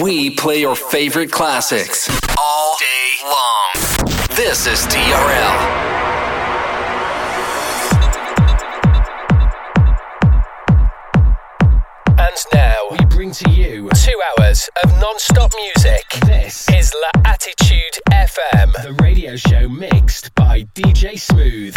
We play your favorite classics all day long. This is TRL. And now we bring to you two hours of non-stop music. This is L'Attitude FM, the radio show mixed by DJ Smooth.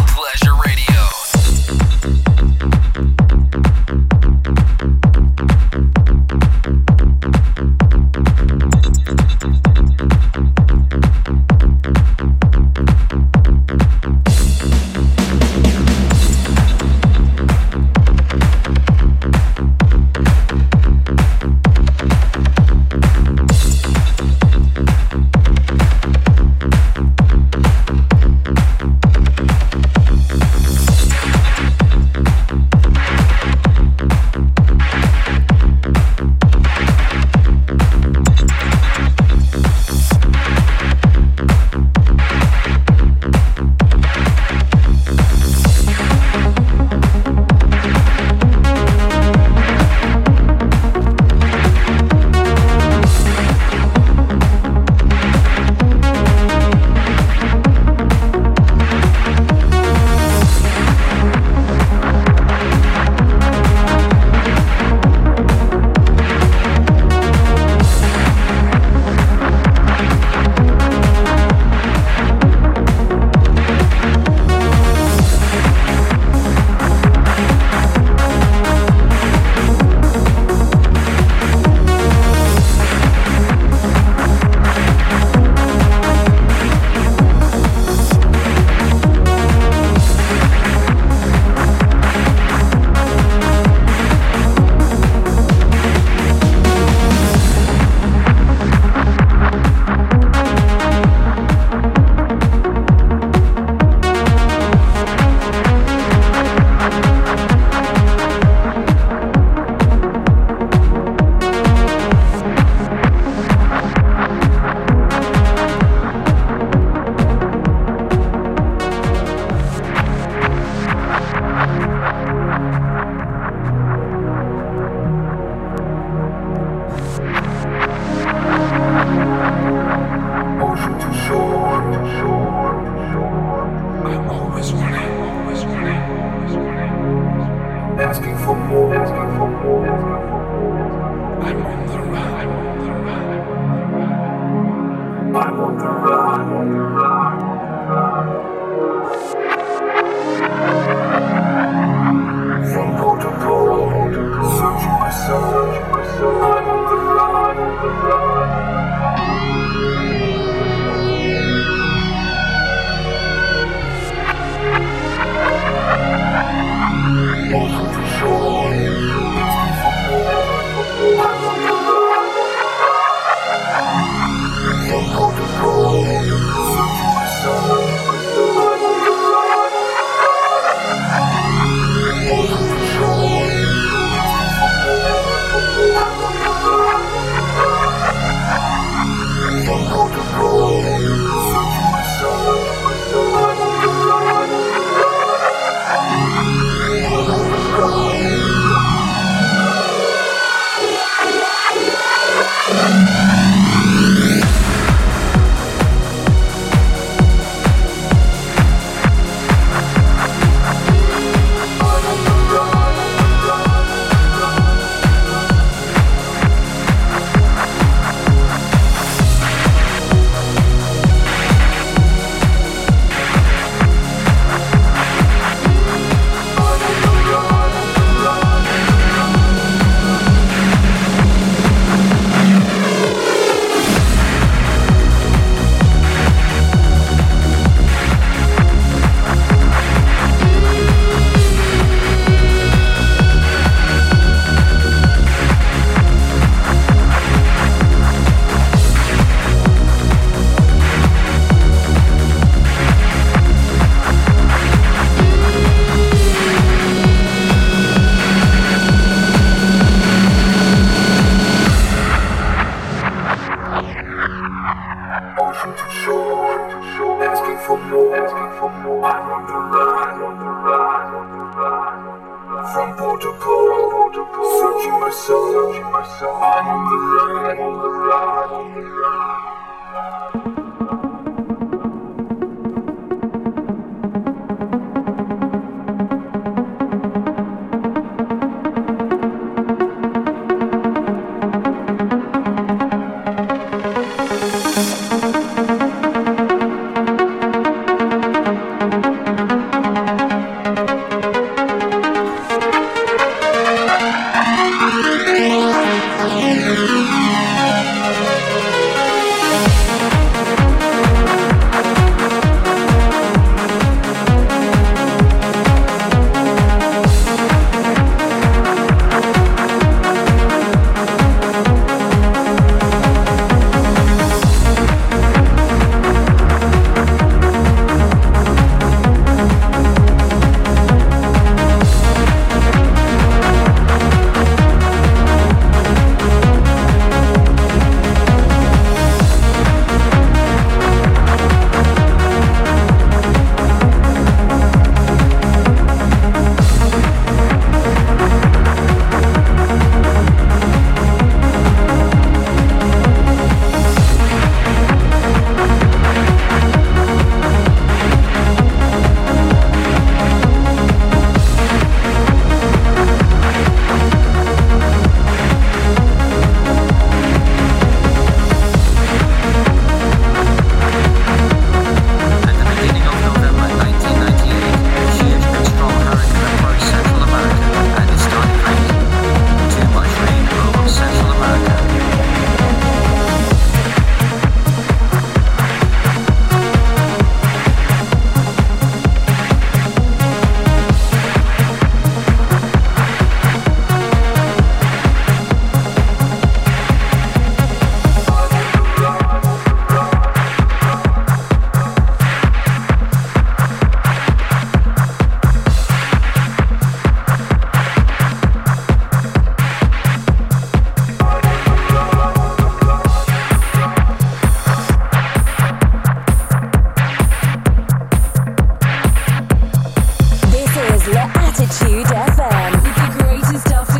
Dazzler Attitude FM. With the greatest of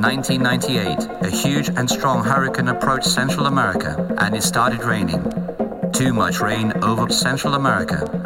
1998, a huge and strong hurricane approached Central America and it started raining. Too much rain over Central America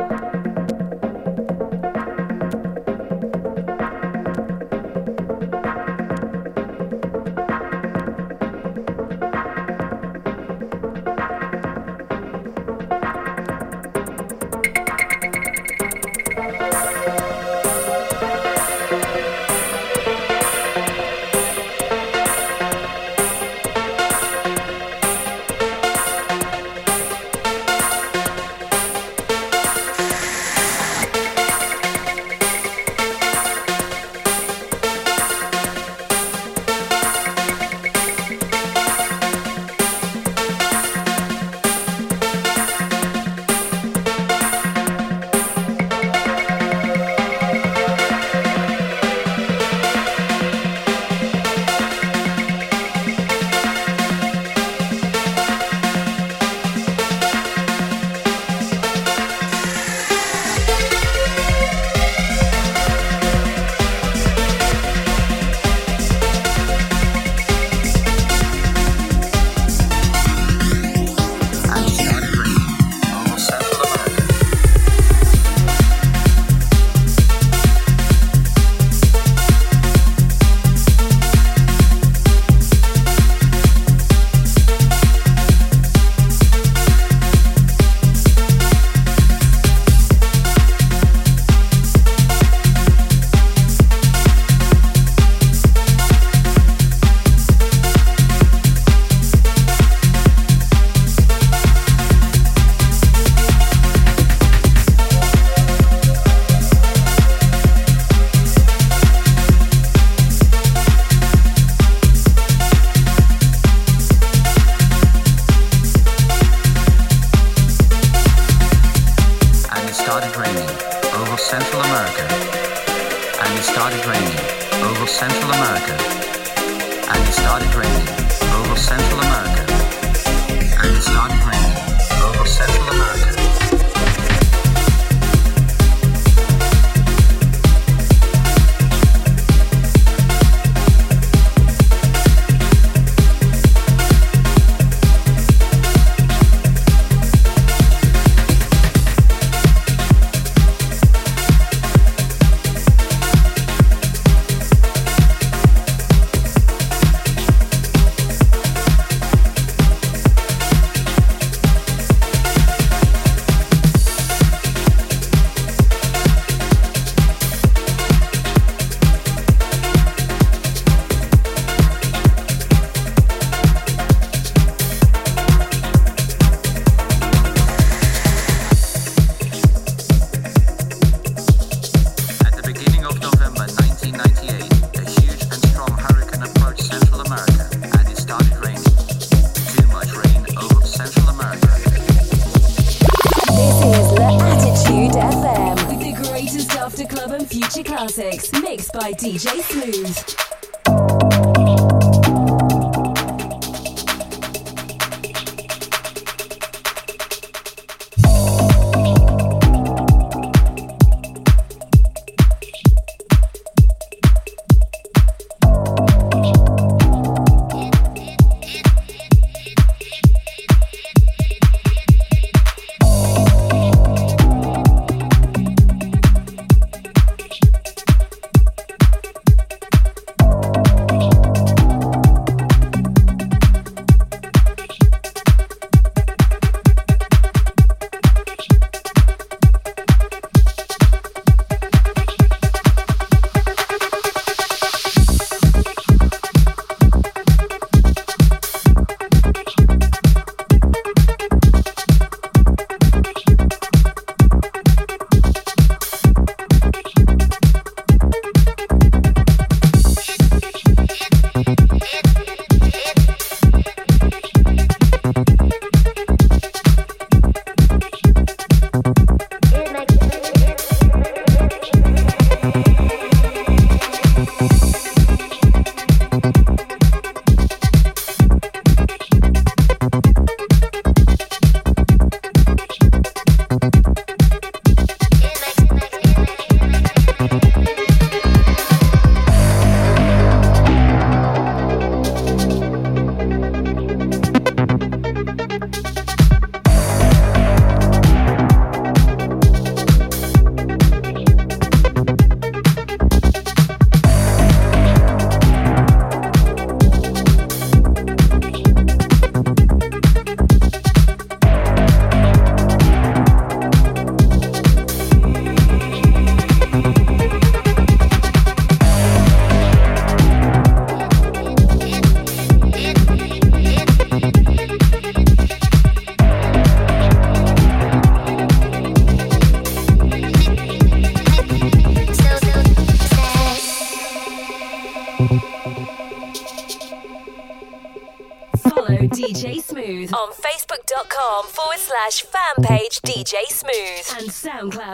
DJ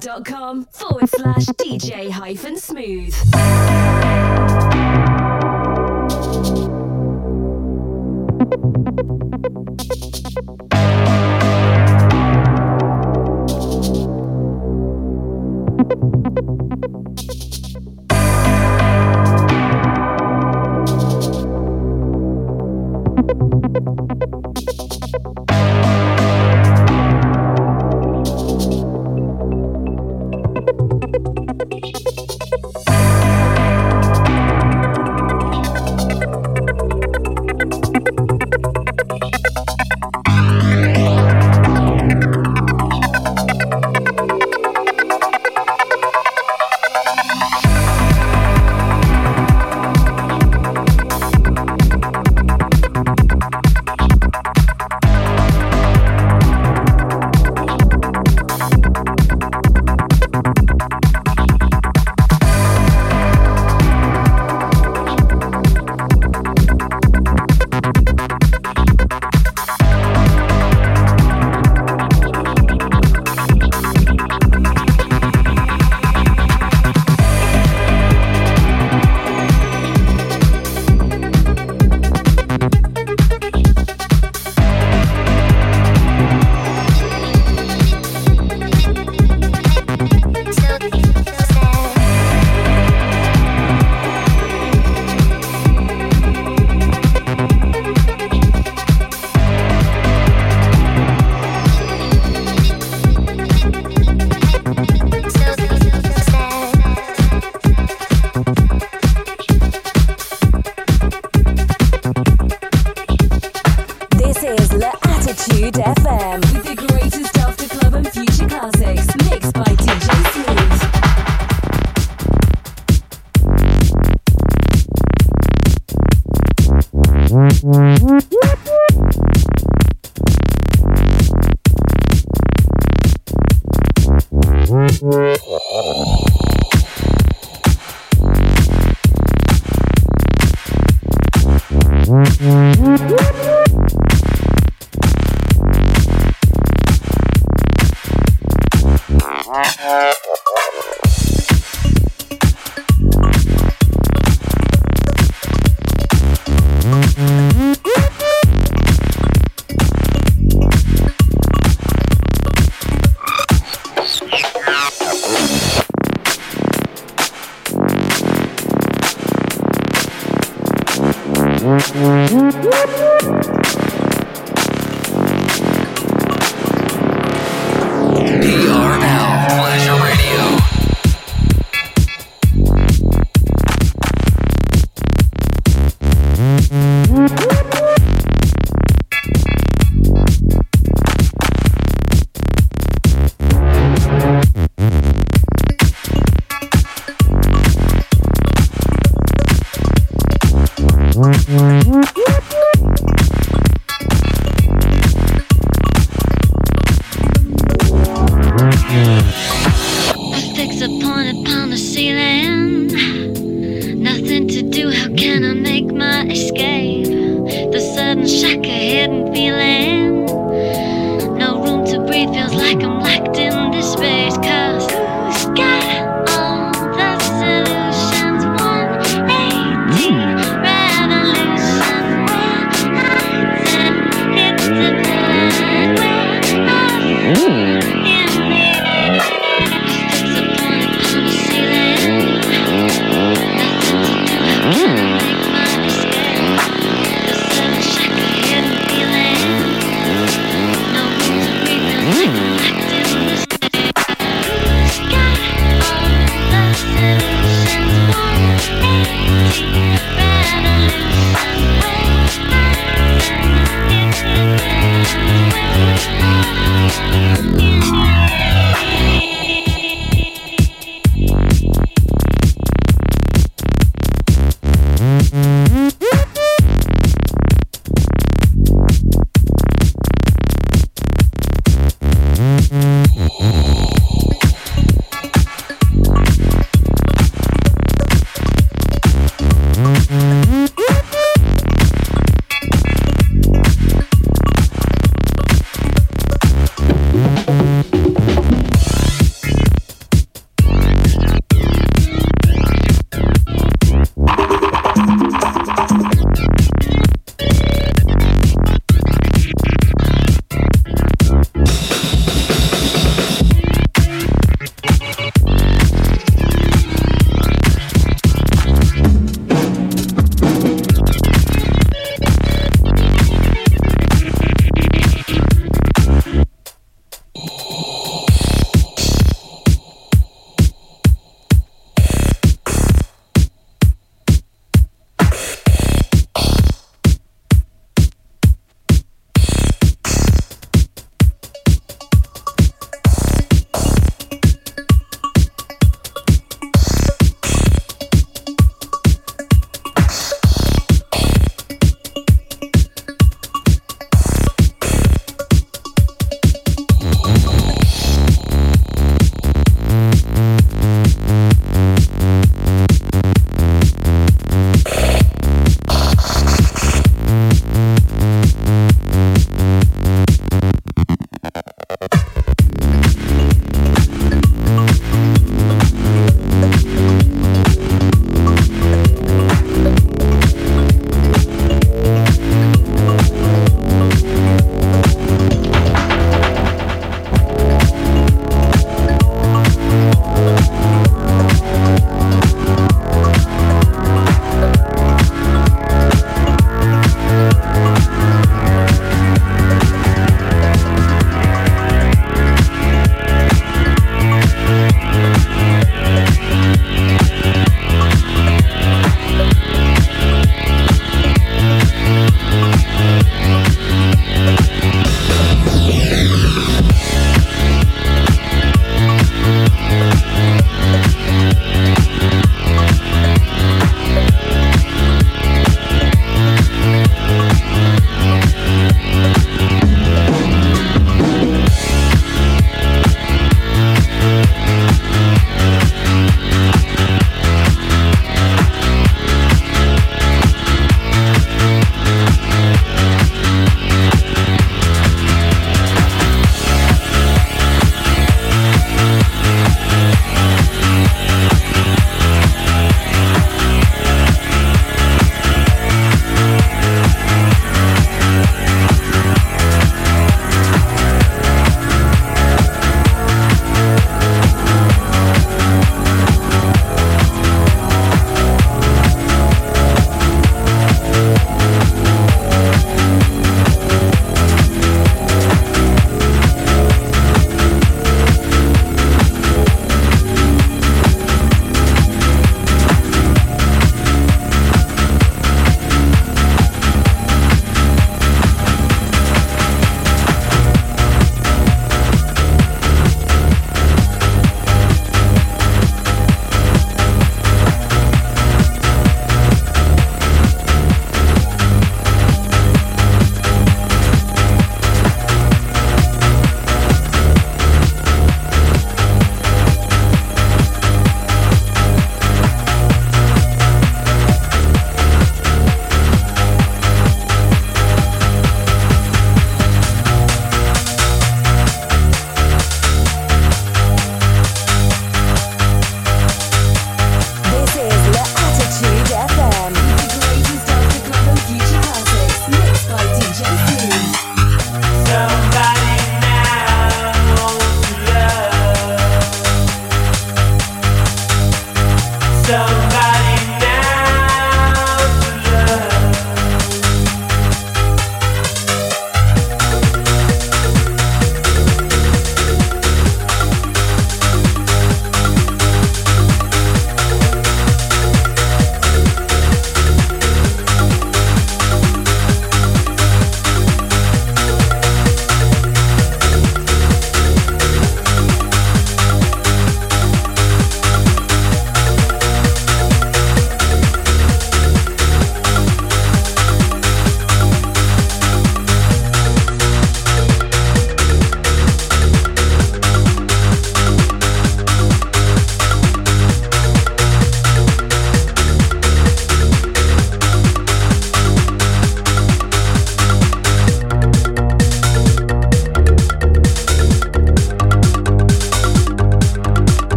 SoundCloud.com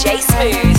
DJ Smooth.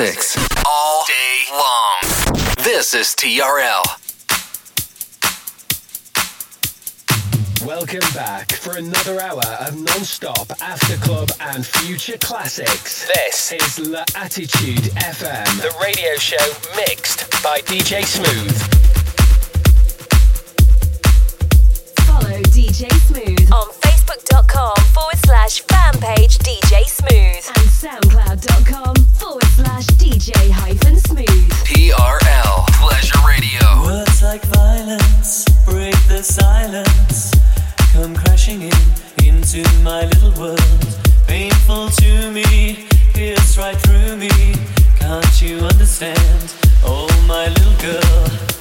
Classics all day long. This is TRL. Welcome back for another hour of non-stop after club and future classics. This is La Attitude FM, the radio show mixed by DJ Smooth. Follow DJ Smooth on Facebook.com forward slash fan page DJ Smooth and SoundCloud.com forward slash DJ hyphen smooth. TRL Pleasure Radio. Words like violence break the silence. Come crashing in into my little world. Painful to me, pierce right through me. Can't you understand? Oh, my little girl.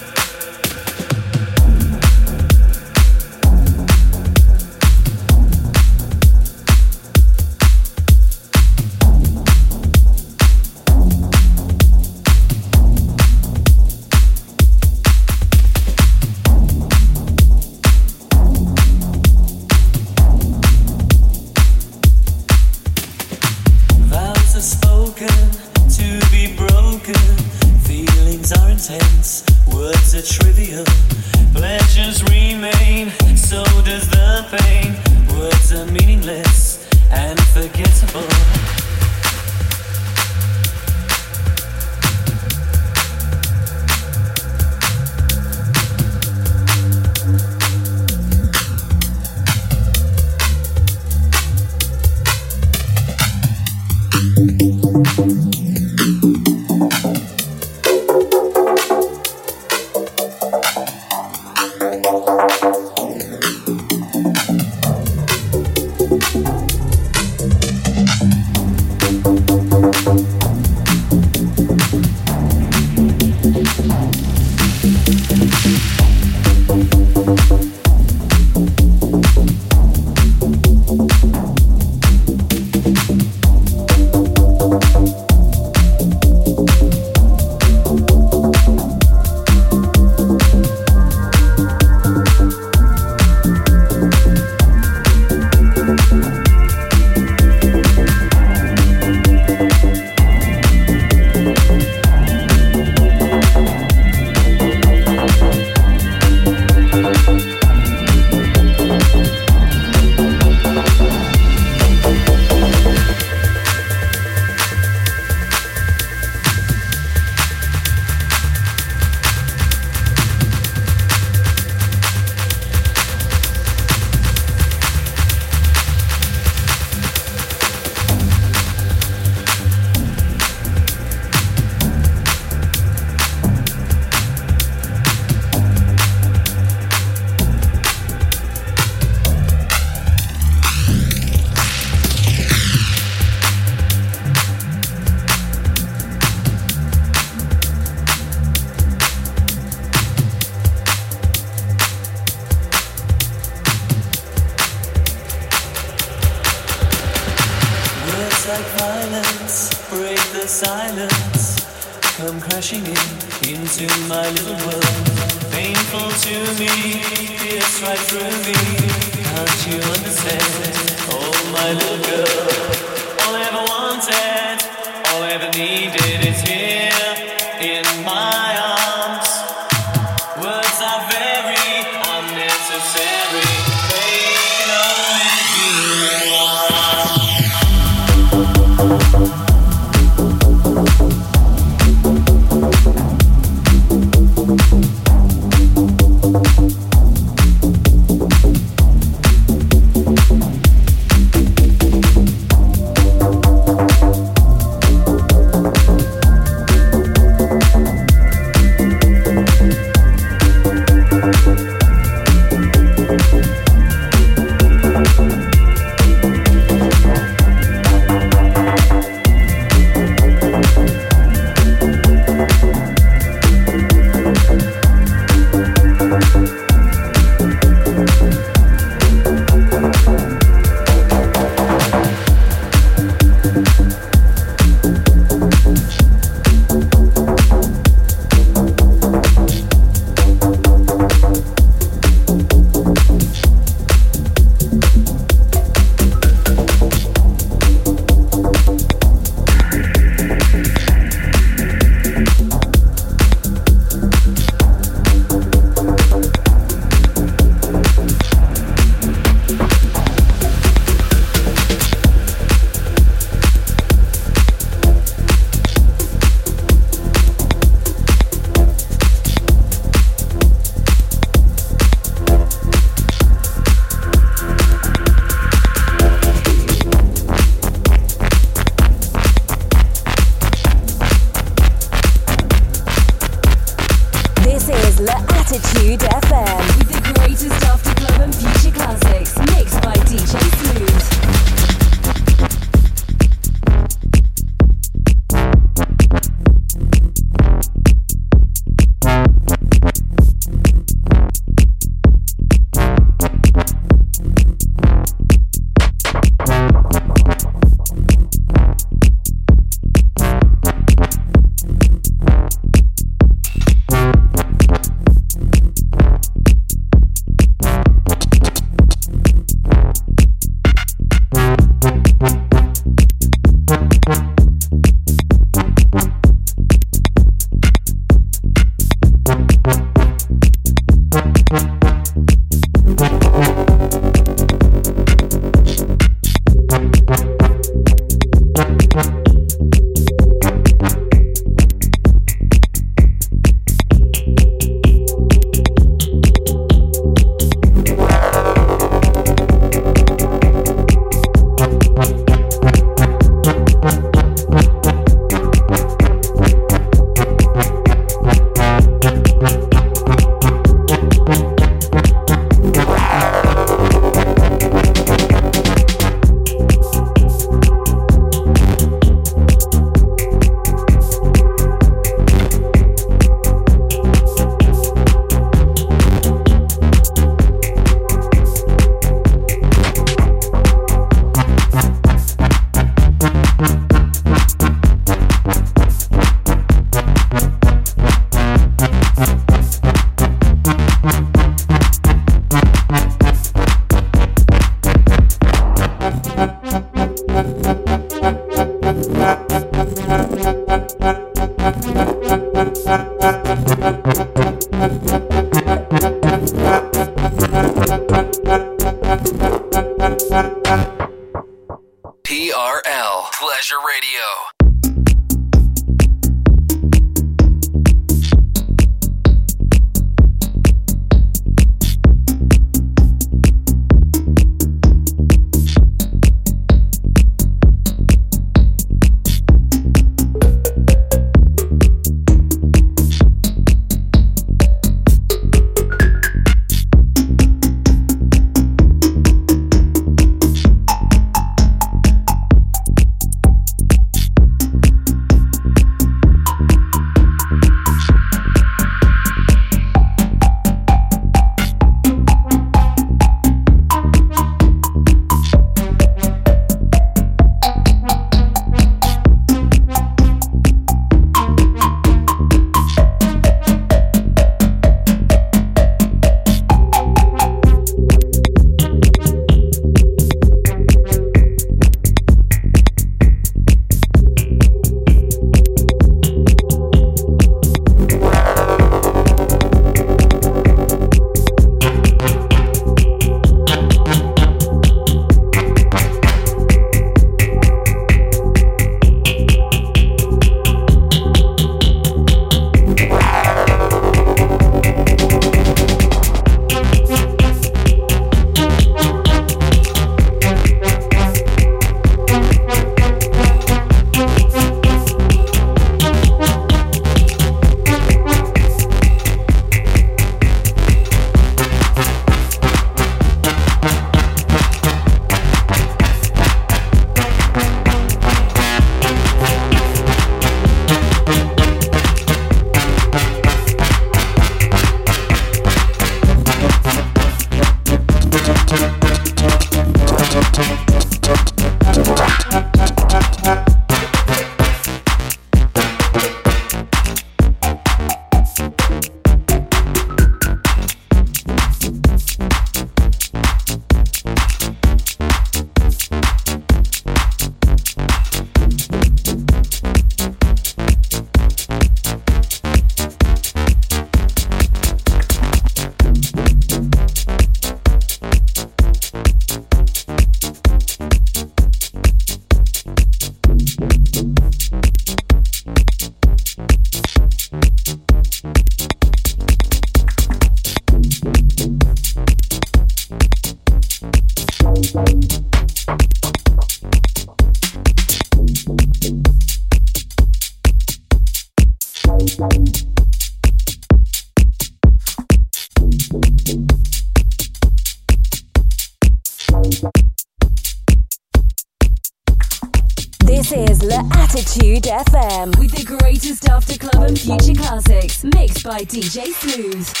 DJ Smooth.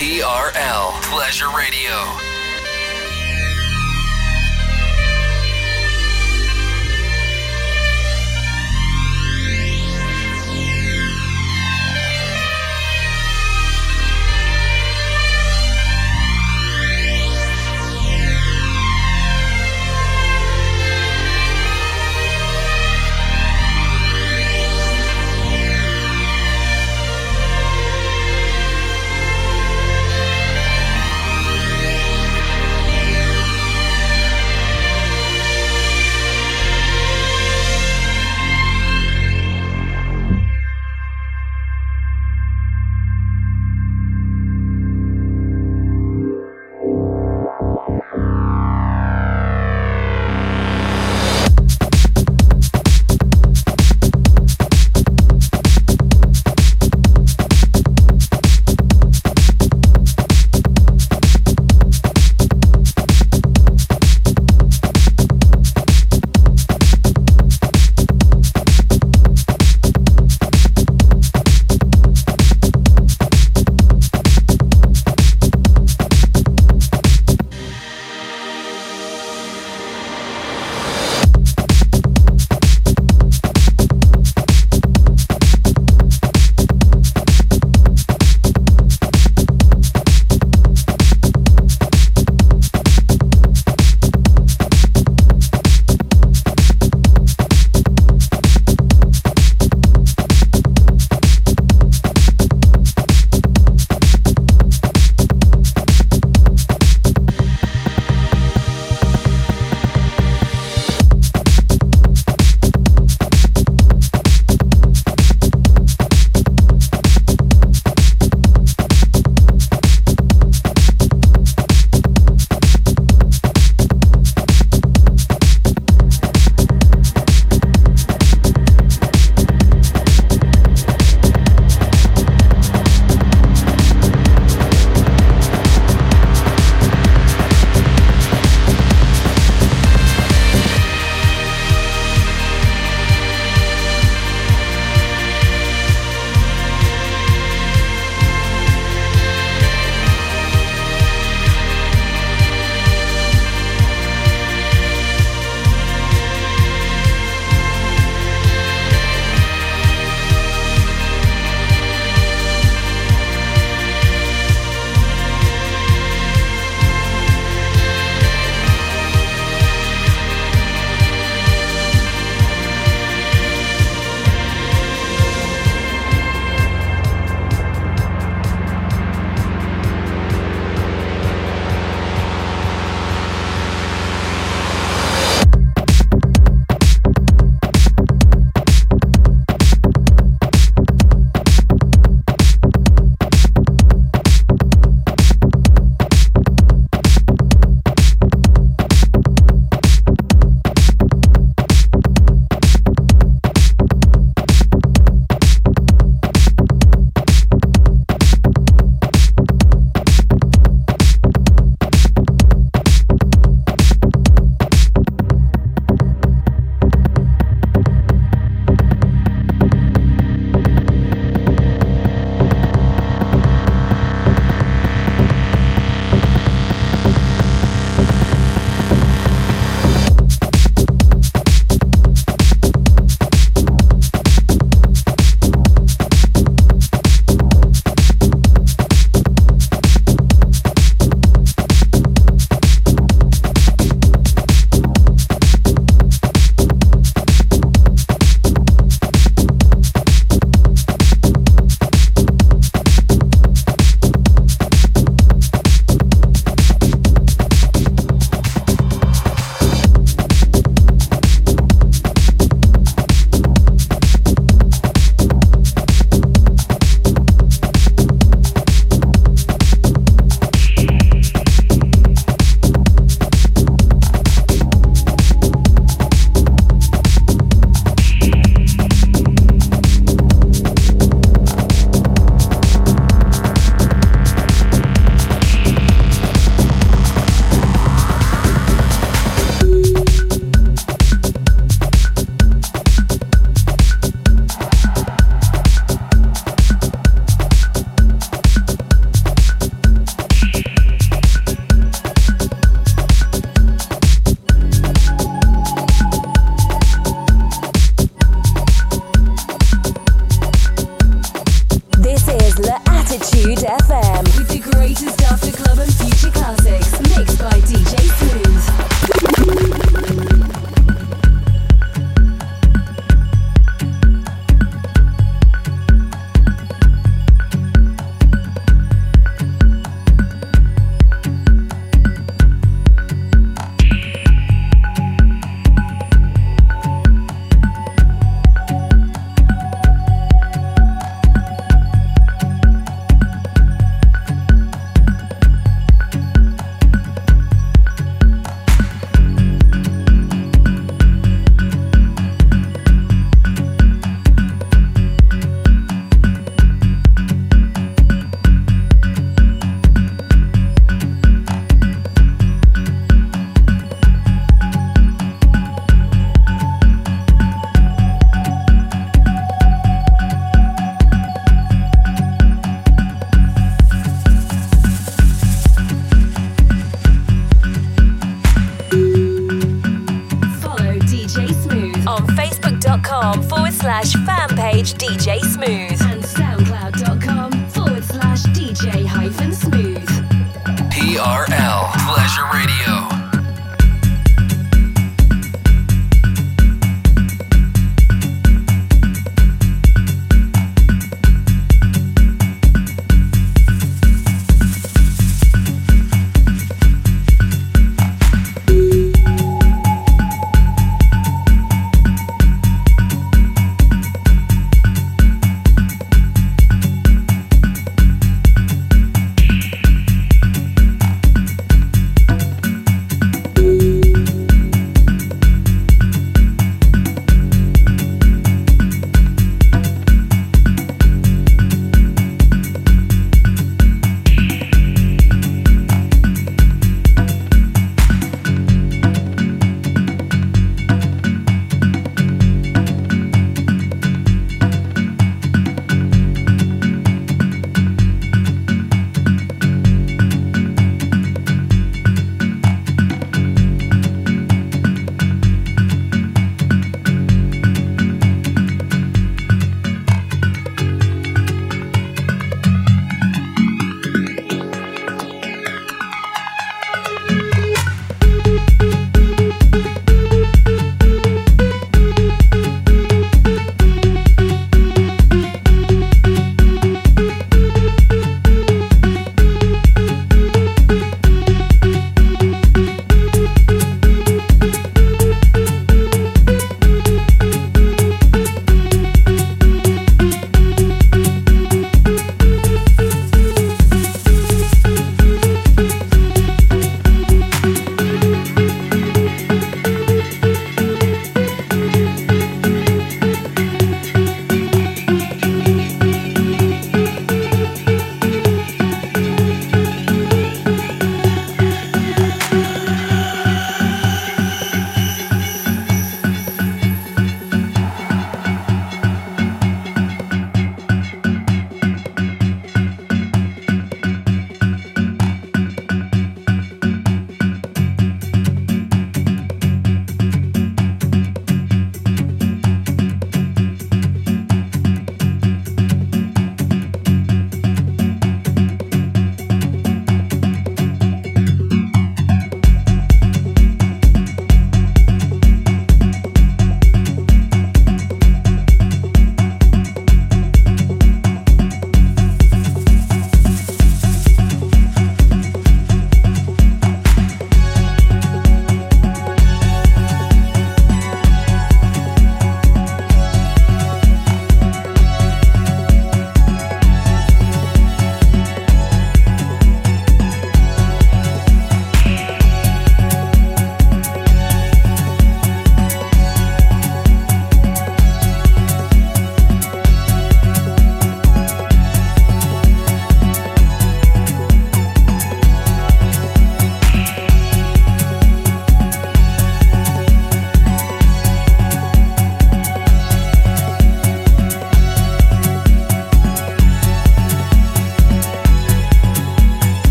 TRL Pleasure Radio.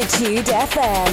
Attitude FM